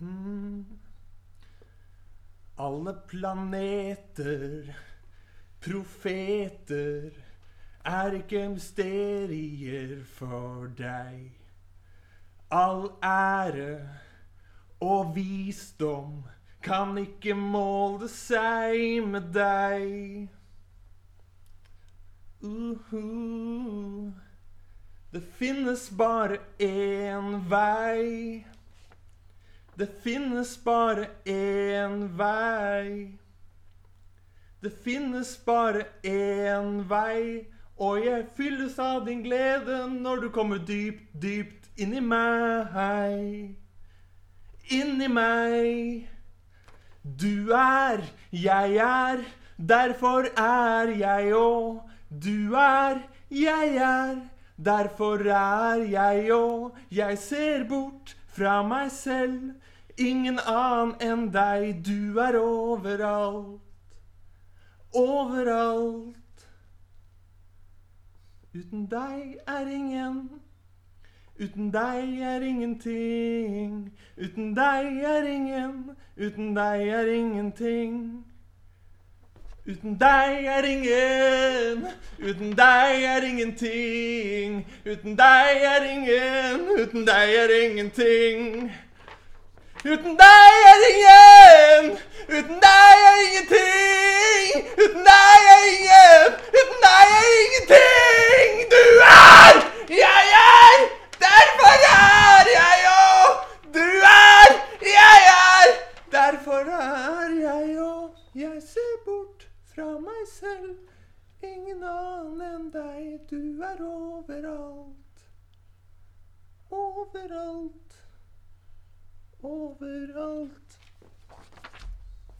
Mm. Alle planeter, profeter, er ikke mysterier for deg. All ære og visdom kan ikke måle seg med deg. Uhu. Det finnes bare én vei. Det finnes bare én vei. Det finnes bare én vei, og jeg fylles av din glede når du kommer dypt, dypt inni meg. Inni meg. Du er, jeg er, derfor er jeg òg. Du er, jeg er, derfor er jeg òg. Jeg ser bort fra meg selv, ingen annen enn deg. Du er overalt, overalt. Uten deg er ingen. Uten deg er ingenting. Uten deg er ingen. Uten deg er ingenting. Uten deg er ingen. Uten deg er ingenting. Uten deg er ingen. Uten deg er ingenting. Uten deg er ingen. Uten deg er ingenting. Uten deg er ingen. Uten deg er ingenting. Du er, jeg er. Derfor er jeg òg! Du er, jeg er! Derfor er jeg òg. Jeg ser fra meg selv. Ingen annen enn deg. Du er overalt. Overalt. Overalt.